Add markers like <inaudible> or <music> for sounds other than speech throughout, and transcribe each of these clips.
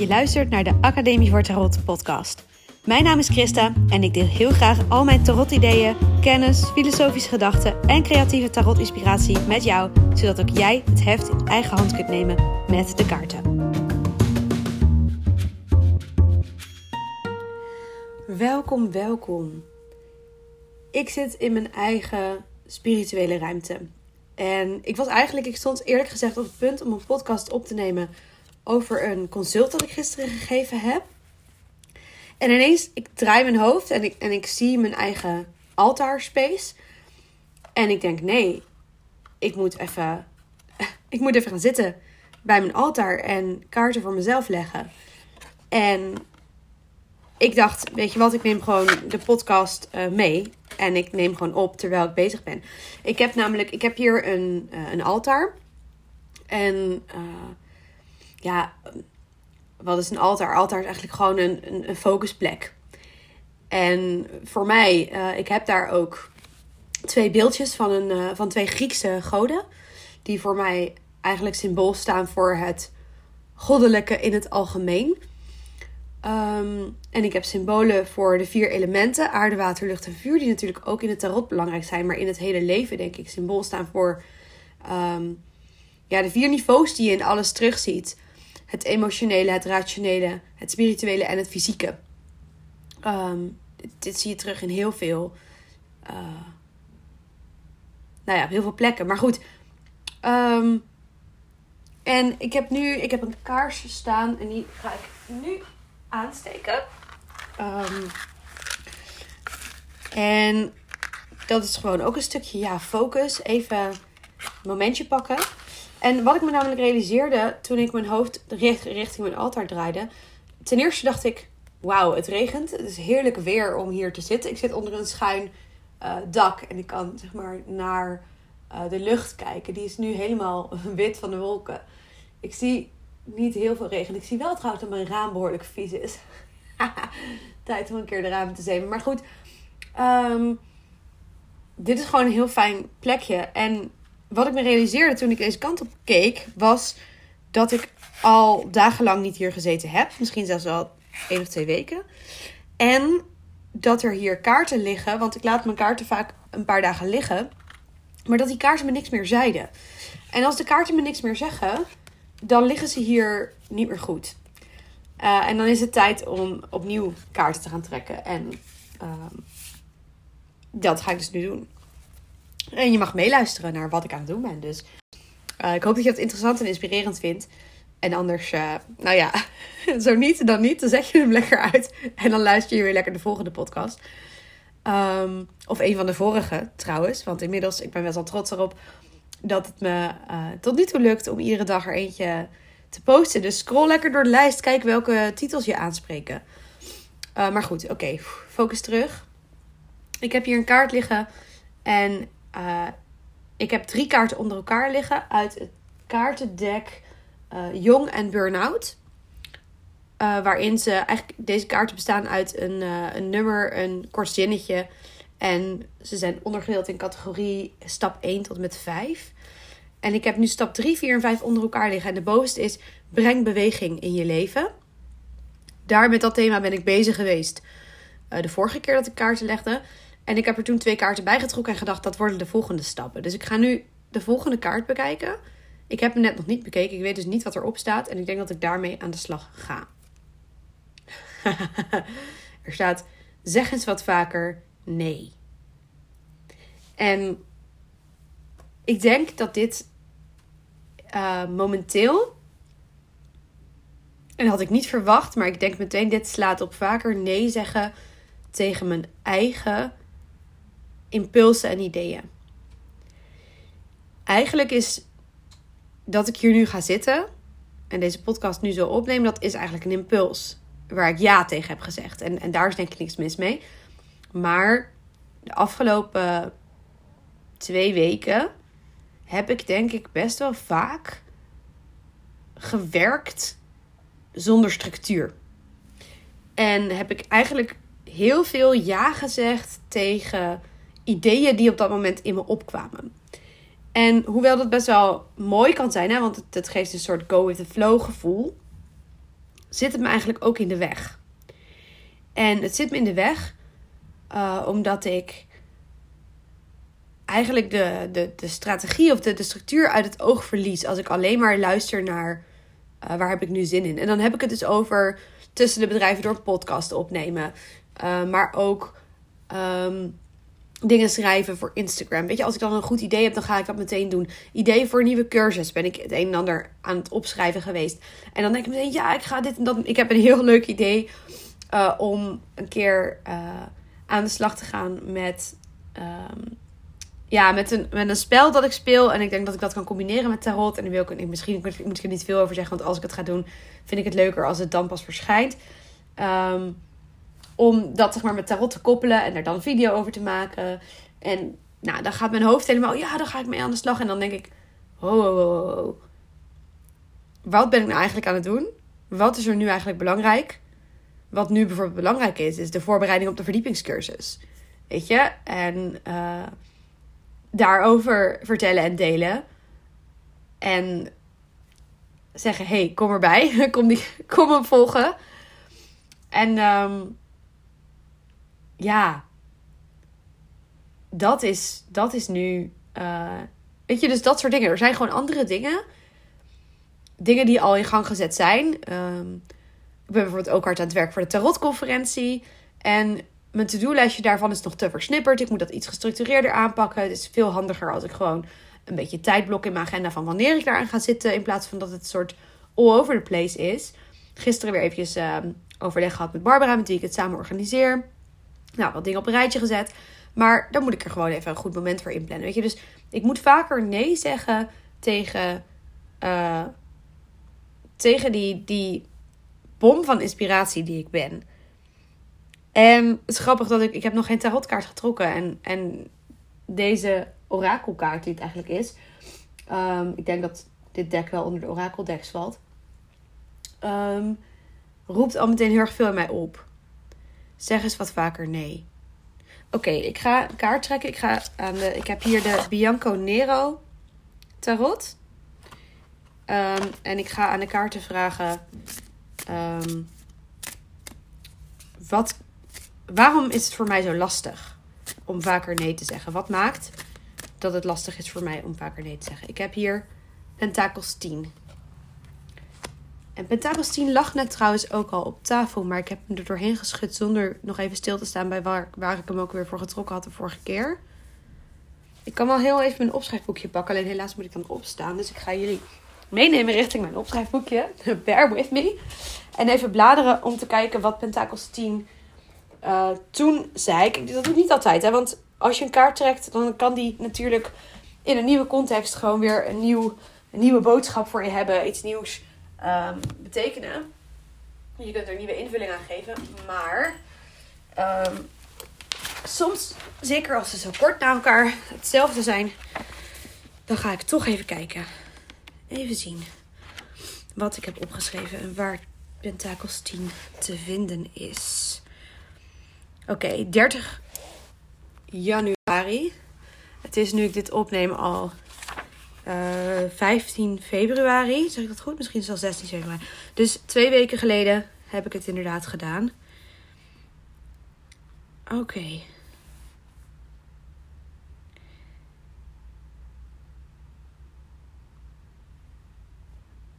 Je luistert naar de Academie voor Tarot podcast. Mijn naam is Christa en ik deel heel graag al mijn tarot-ideeën, kennis, filosofische gedachten en creatieve tarot-inspiratie met jou, zodat ook jij het heft in eigen hand kunt nemen met de kaarten. Welkom, welkom. Ik zit in mijn eigen spirituele ruimte. En ik was eigenlijk, ik stond eerlijk gezegd op het punt om een podcast op te nemen over een consult dat ik gisteren gegeven heb. En ineens, ik draai mijn hoofd en ik, en ik zie mijn eigen altaarspace. En ik denk, nee, ik moet even, <laughs> ik moet even gaan zitten bij mijn altaar en kaarten voor mezelf leggen. En ik dacht, weet je wat, ik neem gewoon de podcast uh, mee. En ik neem gewoon op terwijl ik bezig ben. Ik heb namelijk, ik heb hier een, uh, een altaar. En uh, ja, wat is een altaar? Altaar is eigenlijk gewoon een, een, focusplek. En voor mij, ik heb daar ook twee beeldjes van, een, van twee Griekse goden. Die voor mij eigenlijk symbool staan voor het goddelijke in het algemeen. Um, en ik heb symbolen voor de vier elementen: aarde, water, lucht en vuur. Die natuurlijk ook in het tarot belangrijk zijn, maar in het hele leven, denk ik, symbool staan voor um, ja, de vier niveaus die je in alles terugziet: het emotionele, het rationele, het spirituele en het fysieke. Um, dit, zie je terug in heel veel. Uh, nou ja, heel veel plekken. Maar goed. en ik heb nu ik heb een kaars staan en die ga ik nu aansteken. Um, en dat is gewoon ook een stukje ja, focus. Even een momentje pakken. En wat ik me namelijk realiseerde toen ik mijn hoofd richting mijn altaar draaide. Ten eerste dacht ik, wauw, het regent. Het is heerlijk weer om hier te zitten. Ik zit onder een schuin uh, dak en ik kan zeg maar naar uh, de lucht kijken. Die is nu helemaal <laughs> wit van de wolken. Ik zie niet heel veel regen. Ik zie wel trouwens dat mijn raam behoorlijk vies is. <laughs> Tijd om een keer de ramen te zeven. Maar goed, um, dit is gewoon een heel fijn plekje. En wat ik me realiseerde toen ik deze kant op keek, was dat ik al dagenlang niet hier gezeten heb. Misschien zelfs al één of twee weken. En dat er hier kaarten liggen, want ik laat mijn kaarten vaak een paar dagen liggen. Maar dat die kaarten me niks meer zeiden. En als de kaarten me niks meer zeggen, dan liggen ze hier niet meer goed. Uh, en dan is het tijd om opnieuw kaarten te gaan trekken. En uh, dat ga ik dus nu doen. En je mag meeluisteren naar wat ik aan het doen ben. Dus uh, ik hoop dat je het interessant en inspirerend vindt. En anders, uh, nou ja, <laughs> zo niet, dan niet. Dan zet je hem lekker uit. En dan luister je weer lekker de volgende podcast. Um, of een van de vorige trouwens. Want inmiddels, ik ben best wel trots erop dat het me uh, tot nu toe lukt om iedere dag er eentje te posten. Dus scroll lekker door de lijst, kijk welke titels je aanspreken. Maar goed, oké, focus terug. Ik heb hier een kaart liggen en uh, ik heb drie kaarten onder elkaar liggen uit het kaartendek Jong en Burnout. waarin ze eigenlijk deze kaarten bestaan uit een, een nummer, een kort zinnetje en ze zijn ondergedeeld in categorie stap 1 tot met 5. En ik heb nu stap 3, 4 en 5 onder elkaar liggen. En de bovenste is breng beweging in je leven. Daar met dat thema ben ik bezig geweest. Uh, de vorige keer dat ik kaarten legde. En ik heb er toen twee kaarten bij getrokken en gedacht dat worden de volgende stappen. Dus ik ga nu de volgende kaart bekijken. Ik heb hem net nog niet bekeken. Ik weet dus niet wat erop staat. En ik denk dat ik daarmee aan de slag ga. <laughs> er staat: zeg eens wat vaker nee. En ik denk dat dit uh, momenteel, en dat had ik niet verwacht, maar ik denk meteen dit slaat op vaker nee zeggen tegen mijn eigen impulsen en ideeën. Eigenlijk is dat ik hier nu ga zitten en deze podcast nu zo opneem, dat is eigenlijk een impuls waar ik ja tegen heb gezegd. En, en daar is denk ik niks mis mee. Maar de afgelopen twee weken heb ik denk ik best wel vaak gewerkt zonder structuur. En heb ik eigenlijk heel veel ja gezegd tegen ideeën die op dat moment in me opkwamen. En hoewel dat best wel mooi kan zijn, hè, want het, het geeft een soort go with the flow gevoel, zit het me eigenlijk ook in de weg. En het zit me in de weg uh, omdat ik eigenlijk de, de, de strategie of de, de structuur uit het oog verlies. Als ik alleen maar luister naar uh, waar heb ik nu zin in. En dan heb ik het dus over tussen de bedrijven door een podcast opnemen. Uh, maar ook um, dingen schrijven voor Instagram. Weet je, als ik dan een goed idee heb, dan ga ik dat meteen doen. Idee voor een nieuwe cursus ben ik het een en ander aan het opschrijven geweest. En dan denk ik meteen, ja, ik ga dit en dat. Ik heb een heel leuk idee uh, om een keer uh, aan de slag te gaan met. Um, ja, met een, met een spel dat ik speel. En ik denk dat ik dat kan combineren met tarot. En dan wil ik, misschien moet ik er niet veel over zeggen. Want als ik het ga doen, vind ik het leuker als het dan pas verschijnt. Um, om dat zeg maar met tarot te koppelen en er dan een video over te maken. En nou, dan gaat mijn hoofd helemaal, ja, dan ga ik mee aan de slag. En dan denk ik, oh, wat ben ik nou eigenlijk aan het doen? Wat is er nu eigenlijk belangrijk? Wat nu bijvoorbeeld belangrijk is, is de voorbereiding op de verdiepingscursus. Weet je? En uh, daarover vertellen en delen. En zeggen, hey, kom erbij. <laughs> kom, die, <laughs> kom me volgen. En um, ja, dat is, dat is nu. Uh, weet je, dus dat soort dingen. Er zijn gewoon andere dingen. Dingen die al in gang gezet zijn. Um, ik ben bijvoorbeeld ook hard aan het werk voor de tarotconferentie. En mijn to-do-lijstje daarvan is nog te versnipperd. Ik moet dat iets gestructureerder aanpakken. Het is veel handiger als ik gewoon een beetje tijdblok in mijn agenda van wanneer ik daaraan ga zitten. In plaats van dat het een soort all over the place is. Gisteren weer eventjes uh, overleg gehad met Barbara, met wie ik het samen organiseer nou, wat dingen op een rijtje gezet. Maar dan moet ik er gewoon even een goed moment voor inplannen. Weet je, dus ik moet vaker nee zeggen tegen, uh, tegen die, die bom van inspiratie die ik ben. En het is grappig dat ik, ik heb nog geen tarotkaart getrokken. En, en deze orakelkaart die het eigenlijk is. Um, ik denk dat dit deck wel onder de orakeldeks valt. Um, roept al meteen heel erg veel in mij op. Zeg eens wat vaker nee. Oké, ik ga een kaart trekken. Ik, ga aan de, ik heb hier de Bianco Nero tarot. Um, en ik ga aan de kaarten vragen... Um, wat, waarom is het voor mij zo lastig om vaker nee te zeggen? Wat maakt dat het lastig is voor mij om vaker nee te zeggen? Ik heb hier Pentakels 10. En 10 lag net trouwens ook al op tafel. Maar ik heb hem er doorheen geschud zonder nog even stil te staan bij waar, waar ik hem ook weer voor getrokken had de vorige keer. Ik kan wel heel even mijn opschrijfboekje pakken. Alleen helaas moet ik dan opstaan. Dus ik ga jullie meenemen richting mijn opschrijfboekje. Bear with me. En even bladeren om te kijken wat Pentakels 10 uh, toen zei. Kijk, dat doe ik niet altijd. Hè? Want als je een kaart trekt, dan kan die natuurlijk in een nieuwe context gewoon weer een, nieuw, een nieuwe boodschap voor je hebben. Iets nieuws um, betekenen. Je kunt er nieuwe invulling aan geven, maar um, soms, zeker als ze zo kort na elkaar hetzelfde zijn, dan ga ik toch even kijken. Even zien wat ik heb opgeschreven en waar Pentakels 10 te vinden is. Oké, okay, 30 januari. Het is nu ik dit opneem al uh, eh, 15 februari. Zeg ik dat goed? Misschien zelfs 16 februari. Dus twee weken geleden heb ik het inderdaad gedaan. Oké.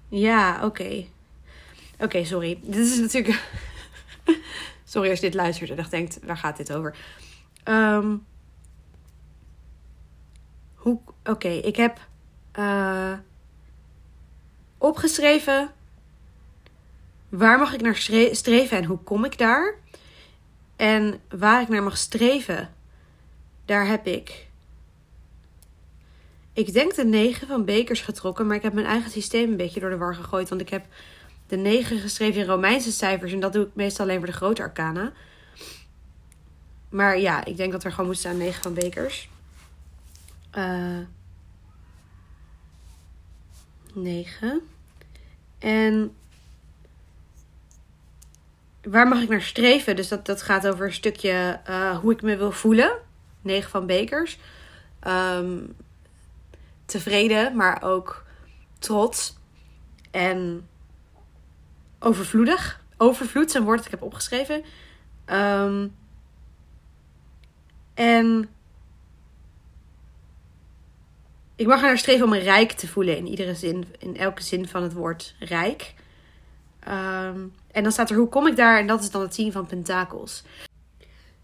Ja, oké. Oké, sorry. Dit is natuurlijk. <laughs> sorry als je dit luistert en denkt: waar gaat dit over? Um, hoe. Oké, ik heb uh, opgeschreven. Waar mag ik naar streven en hoe kom ik daar? En waar ik naar mag streven, daar heb ik. Ik denk de 9 van Bekers getrokken, maar ik heb mijn eigen systeem een beetje door de war gegooid. Want ik heb de 9 geschreven in Romeinse cijfers en dat doe ik meestal alleen voor de grote arcana. Maar ja, ik denk dat er gewoon moet staan 9 van Bekers. Uh, 9. En waar mag ik naar streven? Dus dat, dat gaat over een stukje uh, hoe ik me wil voelen. 9 van Bekers. Um, tevreden, maar ook trots. En overvloedig. Overvloed een woord dat ik heb opgeschreven. Ehm, en ik mag er naar streven om me rijk te voelen in iedere zin, in elke zin van het woord rijk. Ehm, en dan staat er hoe kom ik daar? En dat is dan het zien van pentakels.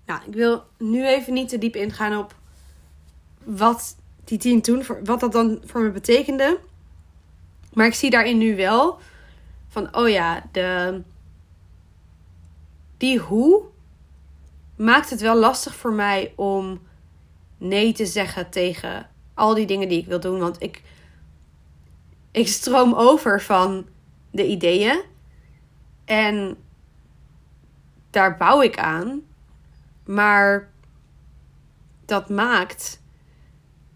Nou, ik wil nu even niet te diep ingaan op wat die tien toen, wat dat dan voor me betekende. Maar ik zie daarin nu wel van, oh ja, de, die hoe maakt het wel lastig voor mij om nee te zeggen tegen al die dingen die ik wil doen. Want ik, ik stroom over van de ideeën. En daar bouw ik aan. Maar dat maakt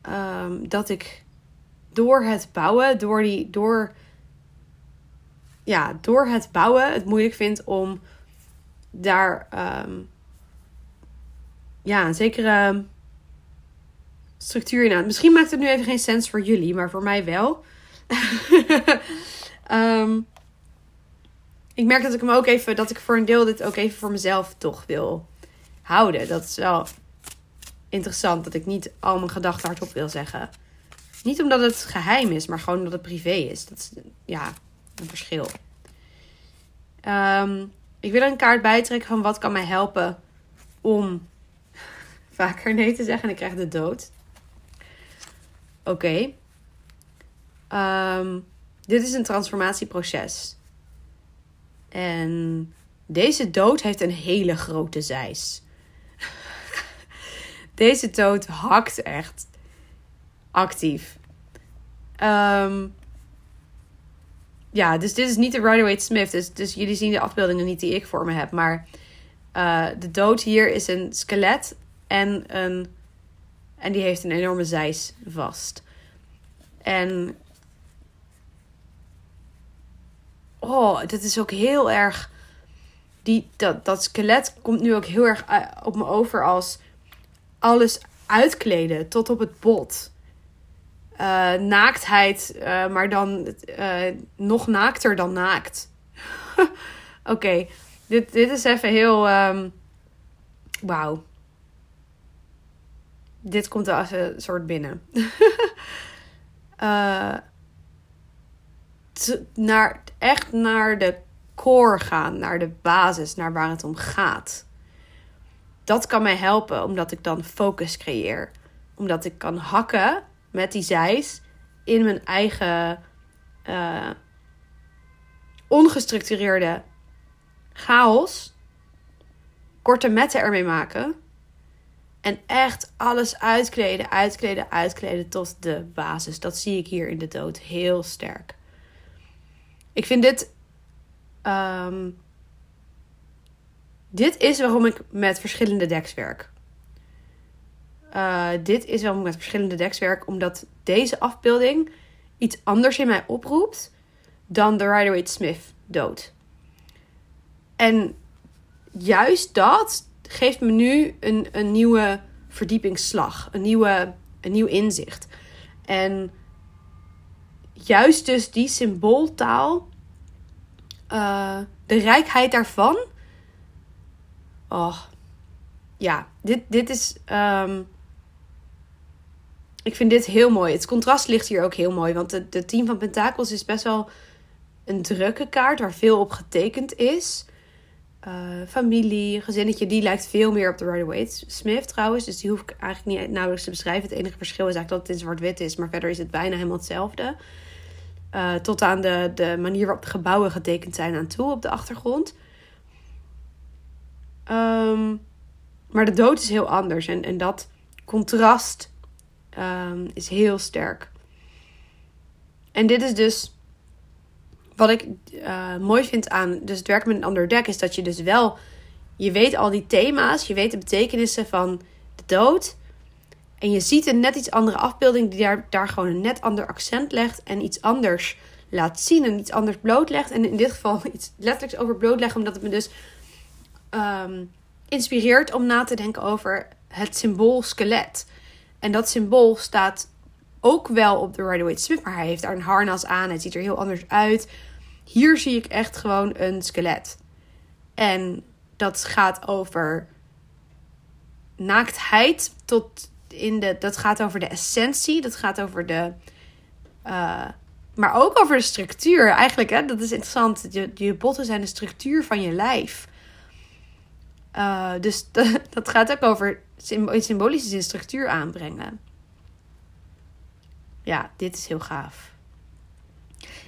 um, dat ik door het bouwen, door die, door, ja, door het bouwen, het moeilijk vind om daar um, ja, een zekere structuur in aan. Misschien maakt het nu even geen sens voor jullie, maar voor mij wel. um, <laughs> ik merk dat ik hem ook even, dat ik voor een deel dit ook even voor mezelf toch wil houden. Dat is wel interessant dat ik niet al mijn gedachten hardop wil zeggen. Niet omdat het geheim is, maar gewoon omdat het privé is. Dat is ja, een verschil. Um, ik wil een kaart bijtrekken van wat kan mij helpen om <laughs> vaker nee te zeggen en ik krijg de dood. Oké. Ehm, dit is een transformatieproces. En deze dood heeft een hele grote zeis. <laughs> deze dood hakt echt actief. Um, ja, dus dit is niet de Rider-Waite Smith. Dus, dus jullie zien de afbeeldingen niet die ik voor me heb. Maar uh, de dood hier is een skelet en, een, en die heeft een enorme zeis vast. En. Oh, dat is ook heel erg. Die, dat, dat skelet komt nu ook heel erg eh, op me over als alles uitkleden tot op het bot. Uh, naaktheid, uh, maar dan nog naakter dan naakt. <laughs> Oké, dit, dit is even heel. Um, Wauw dit komt als een soort binnen. <laughs> uh, naar, echt naar de core gaan, naar de basis, naar waar het om gaat. Dat kan mij helpen, omdat ik dan focus creëer. Omdat ik kan hakken met die zijs in mijn eigen uh, ongestructureerde chaos. Korte metten ermee maken en echt alles uitkleden, uitkleden, uitkleden tot de basis. Dat zie ik hier in de dood heel sterk. Ik vind dit. Um, dit is waarom ik met verschillende decks werk. Uh, dit is waarom ik met verschillende decks werk, omdat deze afbeelding iets anders in mij oproept dan de Rider-Waite-Smith dood. En juist dat geeft me nu een, een nieuwe verdiepingsslag, een, nieuwe, een nieuw inzicht. En juist dus die symbooltaal, uh, de rijkheid daarvan. Oh, ja, dit, dit is. Um, ik vind dit heel mooi. Het contrast ligt hier ook heel mooi. Want de, de team van Pentakels is best wel een drukke kaart waar veel op getekend is. Uh, familie, gezinnetje, die lijkt veel meer op de Rider-Waite Smith trouwens. Dus die hoef ik eigenlijk niet nauwelijks te beschrijven. Het enige verschil is eigenlijk dat het in zwart-wit is. Maar verder is het bijna helemaal hetzelfde. Uh, tot aan de, de manier waarop de gebouwen getekend zijn aan toe op de achtergrond. Um, maar de dood is heel anders. En, en dat contrast um, is heel sterk. En dit is dus wat ik uh, mooi vind aan dus het werken met een ander deck is dat je dus wel, je weet al die thema's, je weet de betekenissen van de dood. En je ziet een net iets andere afbeelding die daar, daar gewoon een net ander accent legt en iets anders laat zien en iets anders blootlegt. En in dit geval <laughs> iets letterlijks over blootleggen, omdat het me dus um, inspireert om na te denken over het symbool skelet. En dat symbool staat ook wel op de Rider-Waite Smith, maar hij heeft daar een harnas aan. Het ziet er heel anders uit. hier zie ik echt gewoon een skelet. En dat gaat over naaktheid tot in de. Dat gaat over de essentie. Dat gaat over de. Uh, maar ook over de structuur. Eigenlijk, hè, dat is interessant. Je, je botten zijn de structuur van je lijf. Uh, dus <laughs> dat gaat ook over in symbolische zin structuur aanbrengen. Ja, dit is heel gaaf.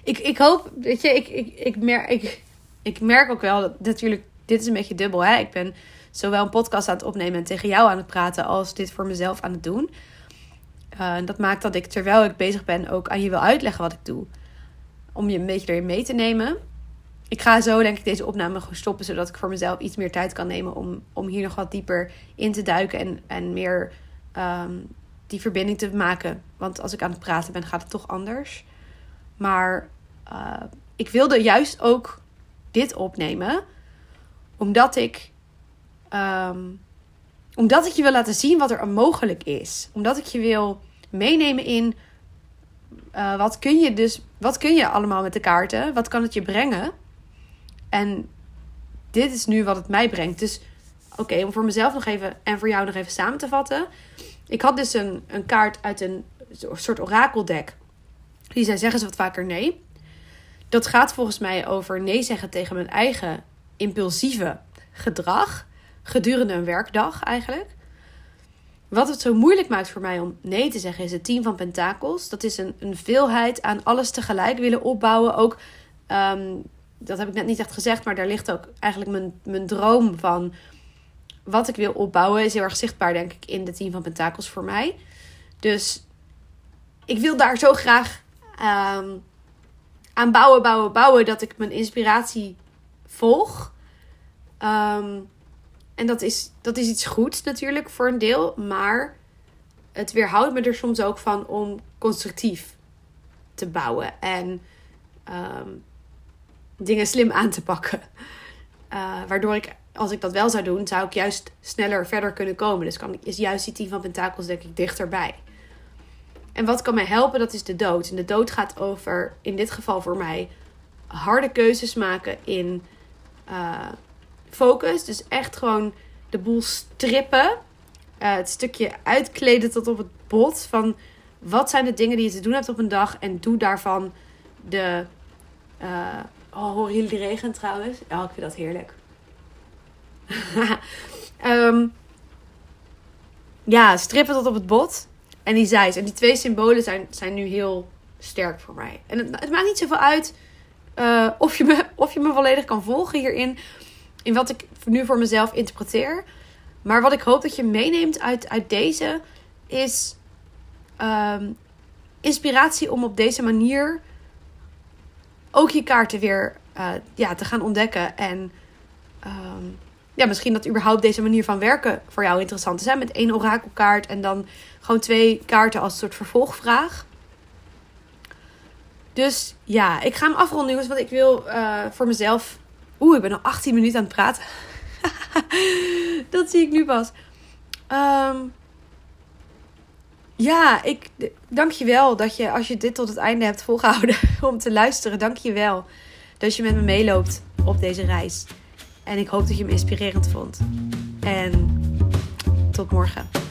Ik, ik hoop, weet je, ik, ik, ik, merk, ik, ik merk ook wel dat natuurlijk, dit is een beetje dubbel. Hè? Ik ben zowel een podcast aan het opnemen en tegen jou aan het praten, als dit voor mezelf aan het doen. Uh, dat maakt dat ik terwijl ik bezig ben ook aan je wil uitleggen wat ik doe. Om je een beetje erin mee te nemen. Ik ga zo denk ik deze opname gewoon stoppen, zodat ik voor mezelf iets meer tijd kan nemen om, om hier nog wat dieper in te duiken en, en meer um, die verbinding te maken. Want als ik aan het praten ben, gaat het toch anders. Maar uh, ik wilde juist ook dit opnemen, omdat ik, um, omdat ik je wil laten zien wat er mogelijk is. Omdat ik je wil meenemen in uh, wat kun je dus, wat kun je allemaal met de kaarten? Wat kan het je brengen? En dit is nu wat het mij brengt. Dus oké, om voor mezelf nog even en voor jou nog even samen te vatten. Ik had dus een, een kaart uit een soort orakeldek. Die zei zeggen ze wat vaker nee. Dat gaat volgens mij over nee zeggen tegen mijn eigen impulsieve gedrag. Gedurende een werkdag eigenlijk. Wat het zo moeilijk maakt voor mij om nee te zeggen is het team van pentakels. Dat is een, een veelheid aan alles tegelijk willen opbouwen. Ook um, dat heb ik net niet echt gezegd, maar daar ligt ook eigenlijk mijn, mijn droom van wat ik wil opbouwen. Is heel erg zichtbaar, denk ik, in de team van Pentakels voor mij. Dus ik wil daar zo graag um, aan bouwen, bouwen, bouwen dat ik mijn inspiratie volg. Um, en dat is, dat is iets goeds natuurlijk voor een deel, maar het weerhoudt me er soms ook van om constructief te bouwen. En um, dingen slim aan te pakken. Uh, waardoor ik, als ik dat wel zou doen, zou ik juist sneller verder kunnen komen. Dus kan, is juist die team van pentakels denk ik dichterbij. En wat kan mij helpen, dat is de dood. En de dood gaat over, in dit geval voor mij, harde keuzes maken in uh, focus. Dus echt gewoon de boel strippen. Uh, het stukje uitkleden tot op het bot. Van wat zijn de dingen die je te doen hebt op een dag. En doe daarvan de, uh, Oh, horen jullie de regen trouwens? Ja, ik vind dat heerlijk. Um, <laughs> ja, strippen tot op het bot. En die zijs. En die twee symbolen zijn, zijn nu heel sterk voor mij. En het, maakt niet zoveel uit uh, of, je me, <laughs> of je me volledig kan volgen hierin. In wat ik nu voor mezelf interpreteer. Maar wat ik hoop dat je meeneemt uit, uit deze is um, inspiratie om op deze manier ook je kaarten weer uh, ja, te gaan ontdekken. En um, ja, misschien dat überhaupt deze manier van werken voor jou interessant is. Met één orakelkaart en dan gewoon twee kaarten als soort vervolgvraag. Dus ja, ik ga hem afronden, jongens. Want ik wil uh, voor mezelf. Oeh, ik ben al 18 minuten aan het praten. <laughs> dat zie ik nu pas. Um, ja, ik dank je wel dat je, als je dit tot het einde hebt volgehouden <laughs> om te luisteren, dank je wel dat je met me meeloopt op deze reis. En ik hoop dat je me inspirerend vond. En tot morgen.